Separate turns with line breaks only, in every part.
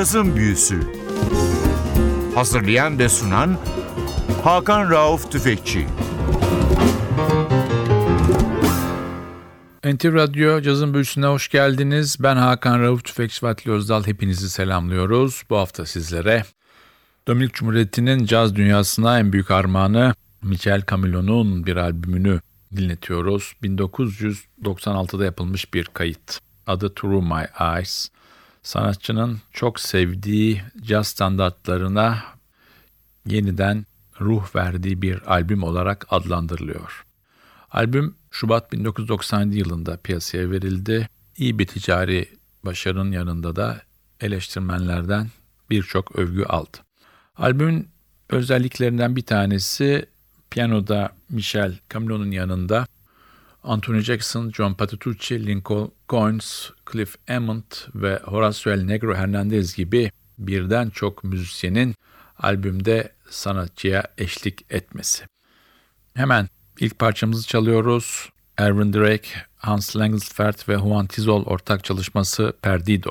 Cazın Büyüsü Hazırlayan ve sunan Hakan Rauf Tüfekçi
NTV Radyo Cazın Büyüsü'ne hoş geldiniz. Ben Hakan Rauf Tüfekçi Vatli Özdal. Hepinizi selamlıyoruz. Bu hafta sizlere Dominik Cumhuriyeti'nin caz dünyasına en büyük armağanı Michel Camilo'nun bir albümünü dinletiyoruz. 1996'da yapılmış bir kayıt. Adı Through My Eyes. Sanatçının çok sevdiği caz standartlarına yeniden ruh verdiği bir albüm olarak adlandırılıyor. Albüm Şubat 1997 yılında piyasaya verildi. İyi bir ticari başarının yanında da eleştirmenlerden birçok övgü aldı. Albümün özelliklerinden bir tanesi piyanoda Michel Camilo'nun yanında Anthony Jackson, John Patitucci, Lincoln Coins, Cliff Emmett ve Horacio El Negro Hernandez gibi birden çok müzisyenin albümde sanatçıya eşlik etmesi. Hemen ilk parçamızı çalıyoruz. Erwin Drake, Hans Langsfeld ve Juan Tizol ortak çalışması Perdido.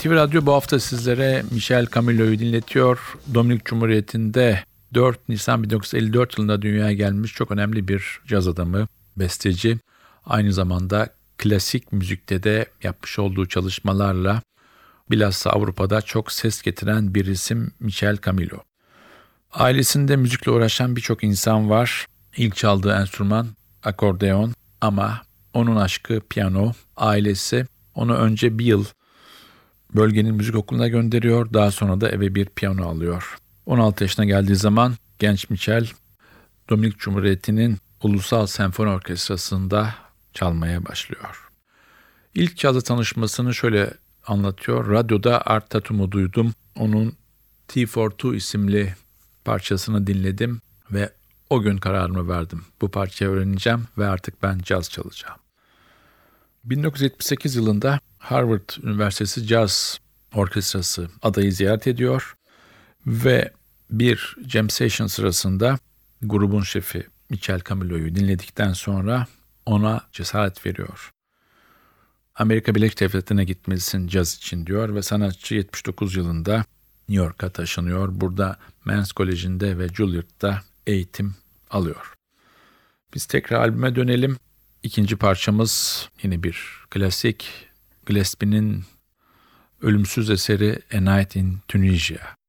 NTV Radyo bu hafta sizlere Michel Camilo'yu dinletiyor. Dominik Cumhuriyeti'nde 4 Nisan 1954 yılında dünyaya gelmiş çok önemli bir caz adamı, besteci. Aynı zamanda klasik müzikte de yapmış olduğu çalışmalarla bilhassa Avrupa'da çok ses getiren bir isim Michel Camilo. Ailesinde müzikle uğraşan birçok insan var. İlk çaldığı enstrüman akordeon ama onun aşkı piyano. Ailesi onu önce bir yıl bölgenin müzik okuluna gönderiyor. Daha sonra da eve bir piyano alıyor. 16 yaşına geldiği zaman genç Michel Dominik Cumhuriyeti'nin Ulusal Senfoni Orkestrası'nda çalmaya başlıyor. İlk çalı tanışmasını şöyle anlatıyor. Radyoda Art Tatum'u duydum. Onun T42 isimli parçasını dinledim ve o gün kararımı verdim. Bu parçayı öğreneceğim ve artık ben caz çalacağım. 1978 yılında Harvard Üniversitesi Caz Orkestrası adayı ziyaret ediyor ve bir jam session sırasında grubun şefi Michel Camilo'yu dinledikten sonra ona cesaret veriyor. Amerika Birleşik Devletleri'ne gitmelisin caz için diyor ve sanatçı 79 yılında New York'a taşınıyor. Burada Men's Koleji'nde ve Juilliard'da eğitim alıyor. Biz tekrar albüme dönelim. İkinci parçamız yine bir klasik. Gillespie'nin ölümsüz eseri A Night in Tunisia.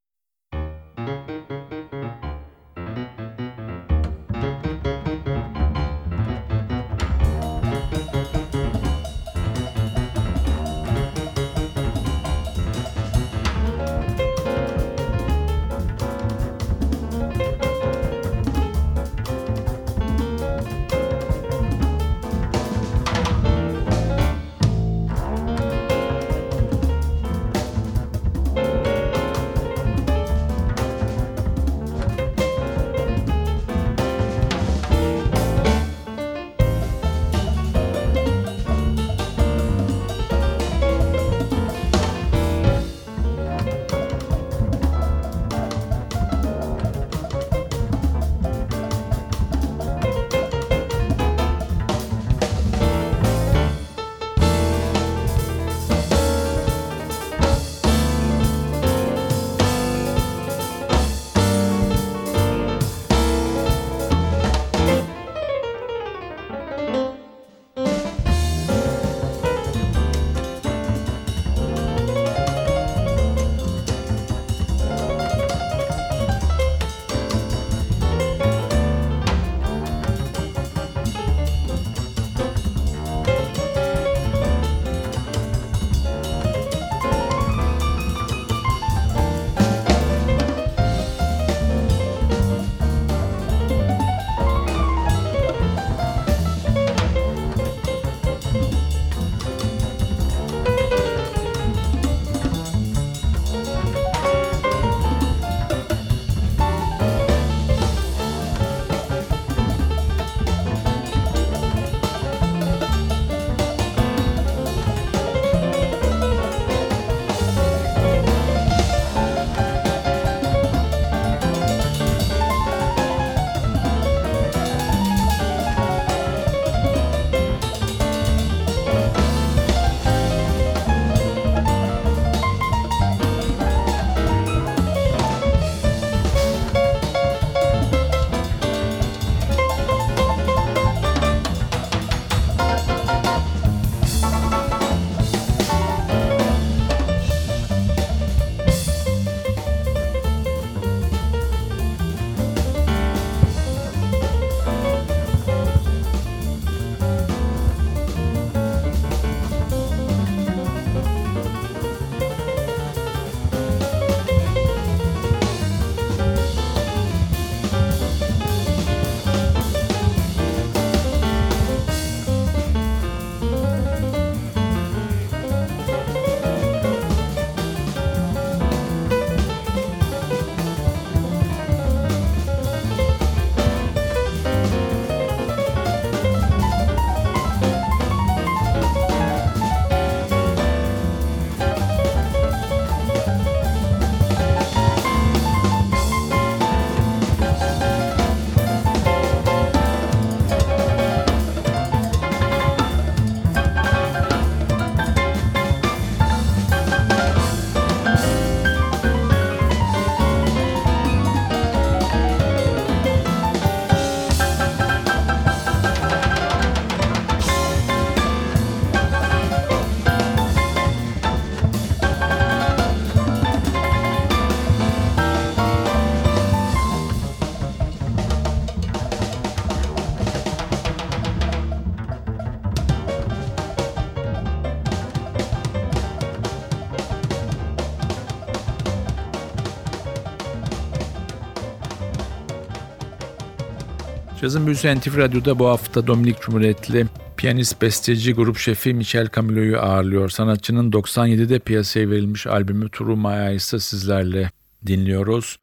Cazın Büyüsü NTV Radyo'da bu hafta Dominik Cumhuriyetli piyanist, besteci, grup şefi Michel Camilo'yu ağırlıyor. Sanatçının 97'de piyasaya verilmiş albümü My Eyes'ı sizlerle dinliyoruz.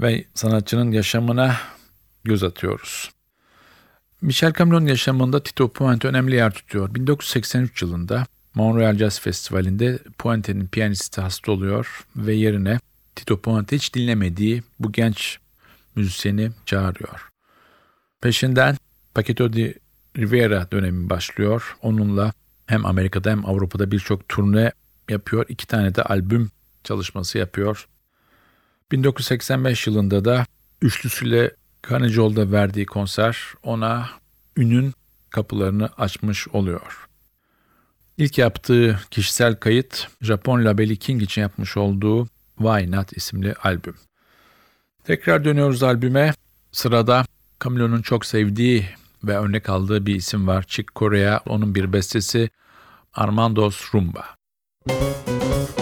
Ve sanatçının yaşamına göz atıyoruz. Michel Camilo'nun yaşamında Tito Puente önemli yer tutuyor. 1983 yılında Montreal Jazz Festivali'nde Puente'nin piyanisti hasta oluyor ve yerine Tito Puente hiç dinlemediği bu genç müzisyeni çağırıyor. Peşinden Paquito de Rivera dönemi başlıyor. Onunla hem Amerika'da hem Avrupa'da birçok turne yapıyor. İki tane de albüm çalışması yapıyor. 1985 yılında da üçlüsüyle Carnegie Hall'da verdiği konser ona ünün kapılarını açmış oluyor. İlk yaptığı kişisel kayıt Japon labeli King için yapmış olduğu Why Not isimli albüm. Tekrar dönüyoruz albüme. Sırada Camilo'nun çok sevdiği ve örnek aldığı bir isim var. Chick Corea. Onun bir bestesi Armando's Rumba. Müzik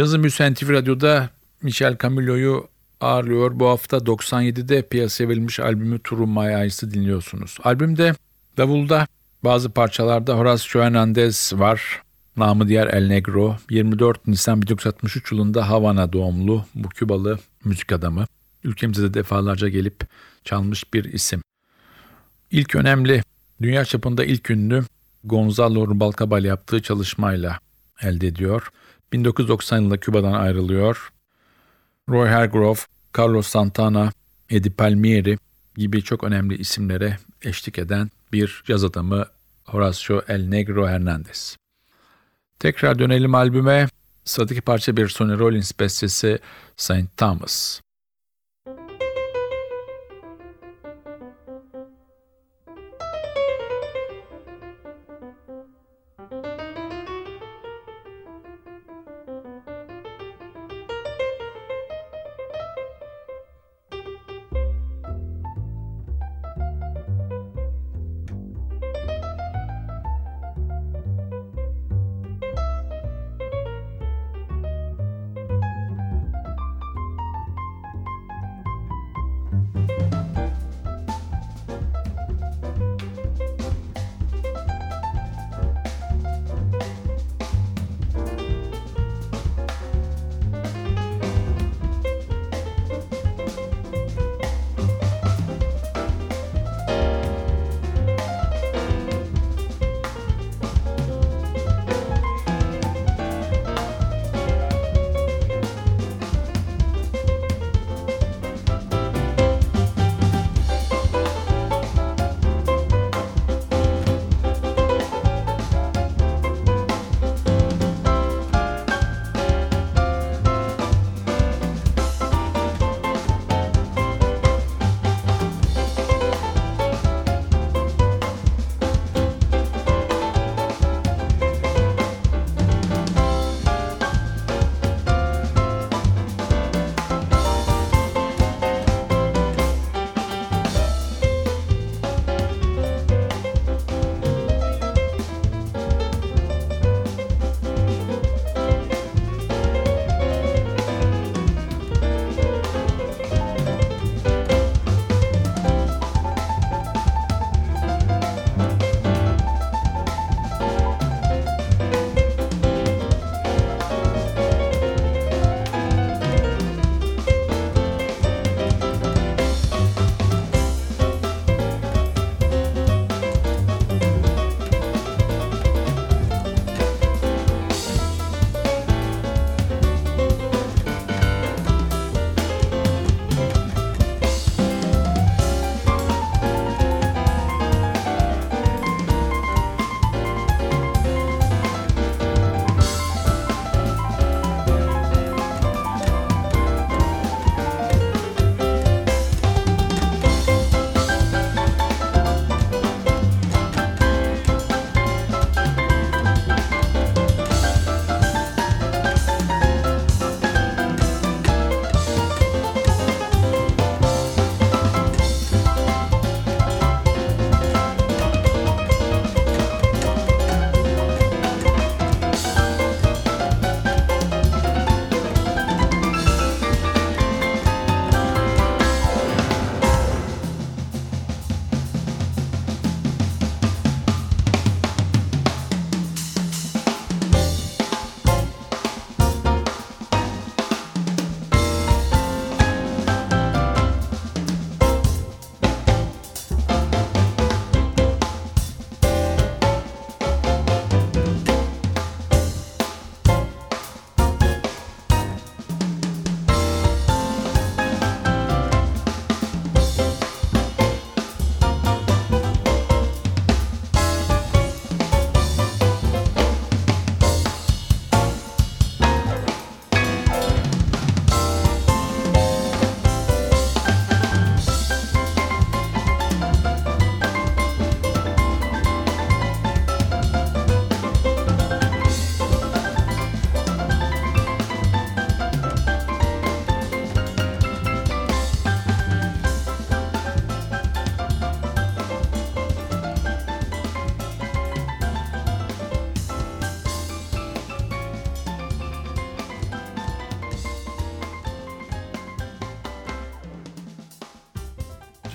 Cazın Büyüsü NTV Radyo'da Michel Camillo'yu ağırlıyor. Bu hafta 97'de piyasaya verilmiş albümü True My Eyes'ı dinliyorsunuz. Albümde davulda bazı parçalarda Horacio Hernandez var. Namı diğer El Negro. 24 Nisan 1963 yılında Havana doğumlu bu Kübalı müzik adamı. Ülkemize de defalarca gelip çalmış bir isim. İlk önemli, dünya çapında ilk ünlü Gonzalo Rubalcabal yaptığı çalışmayla elde ediyor. 1990 yılında Küba'dan ayrılıyor. Roy Hargrove, Carlos Santana, Eddie Palmieri gibi çok önemli isimlere eşlik eden bir caz adamı Horacio El Negro Hernandez. Tekrar dönelim albüme. Sıradaki parça bir Sonny Rollins bestesi St. Thomas.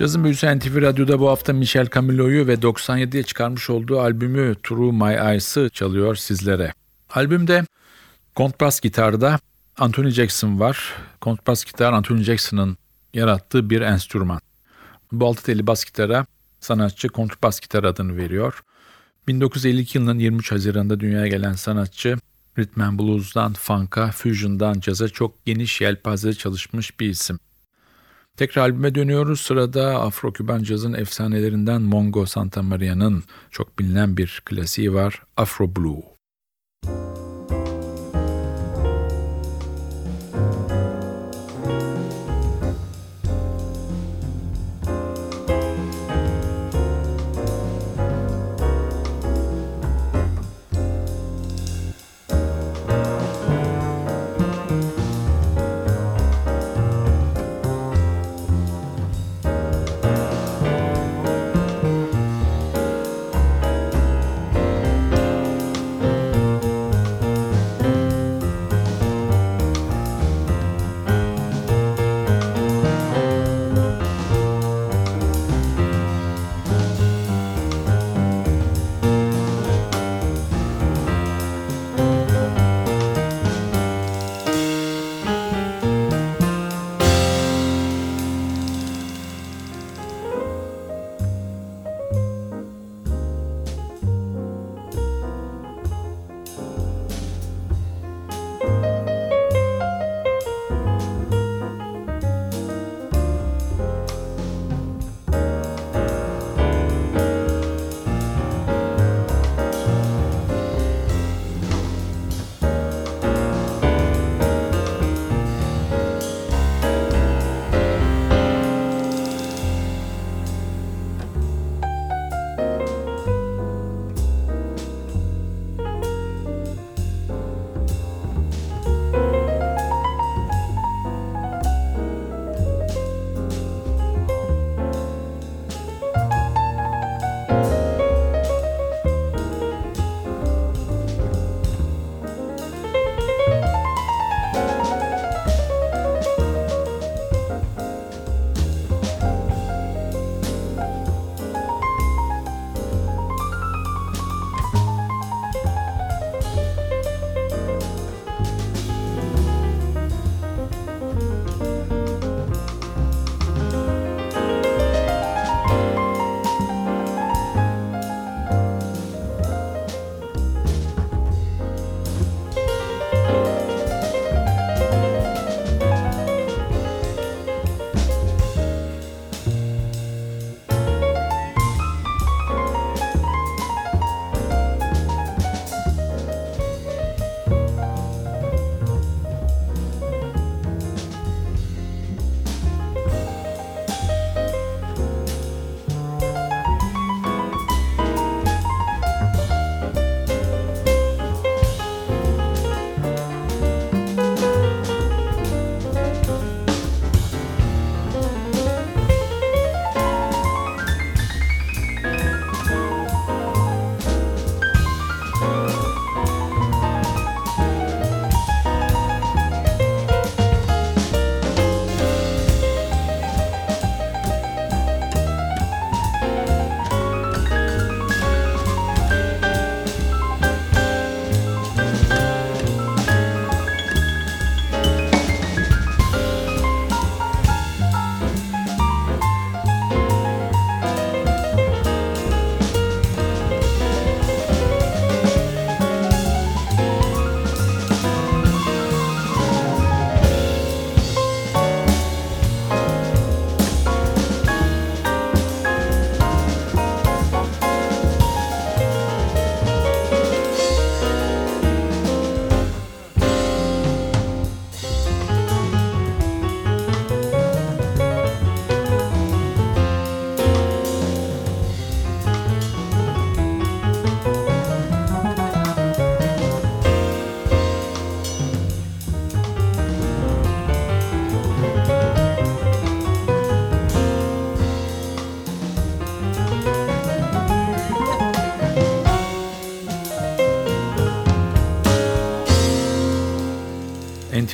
Cazın büyüsü NTV Radyo'da bu hafta Michel Camilo'yu ve 97'ye çıkarmış olduğu albümü Through My Eyes'ı çalıyor sizlere. Albümde kontrbas gitarda Anthony Jackson var. Kontrbas gitar Anthony Jackson'ın yarattığı bir enstrüman. Bu altı teli bas gitara sanatçı kontrbas gitar adını veriyor. 1952 yılının 23 Haziran'da dünyaya gelen sanatçı Rhythm and Blues'dan funk'a, fusion'dan caza çok geniş yelpazede çalışmış bir isim. Tekrar albüme dönüyoruz. Sırada Afro-Küban cazın efsanelerinden Mongo Santa Maria'nın çok bilinen bir klasiği var Afro Blue.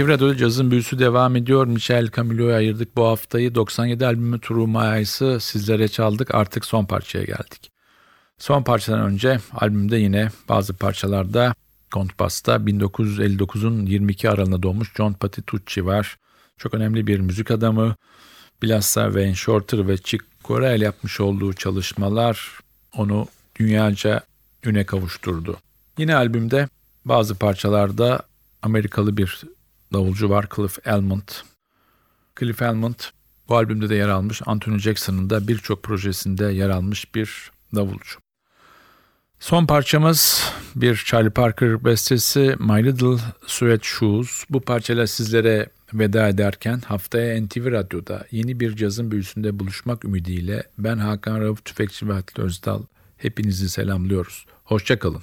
NTV Radyo'da cazın büyüsü devam ediyor. Michel Camilo'ya ayırdık bu haftayı. 97 albümü True My Eyes'ı sizlere çaldık. Artık son parçaya geldik. Son parçadan önce albümde yine bazı parçalarda kontbasta 1959'un 22 aralığında doğmuş John Patitucci var. Çok önemli bir müzik adamı. Bilhassa Wayne Shorter ve Chick Corea yapmış olduğu çalışmalar onu dünyaca üne kavuşturdu. Yine albümde bazı parçalarda Amerikalı bir davulcu var Cliff Elmont. Cliff Elmont bu albümde de yer almış. Anthony Jackson'ın da birçok projesinde yer almış bir davulcu. Son parçamız bir Charlie Parker bestesi My Little Sweat Shoes. Bu parçayla sizlere veda ederken haftaya NTV Radyo'da yeni bir cazın büyüsünde buluşmak ümidiyle ben Hakan Rauf Tüfekçi ve Halit Özdal hepinizi selamlıyoruz. Hoşçakalın.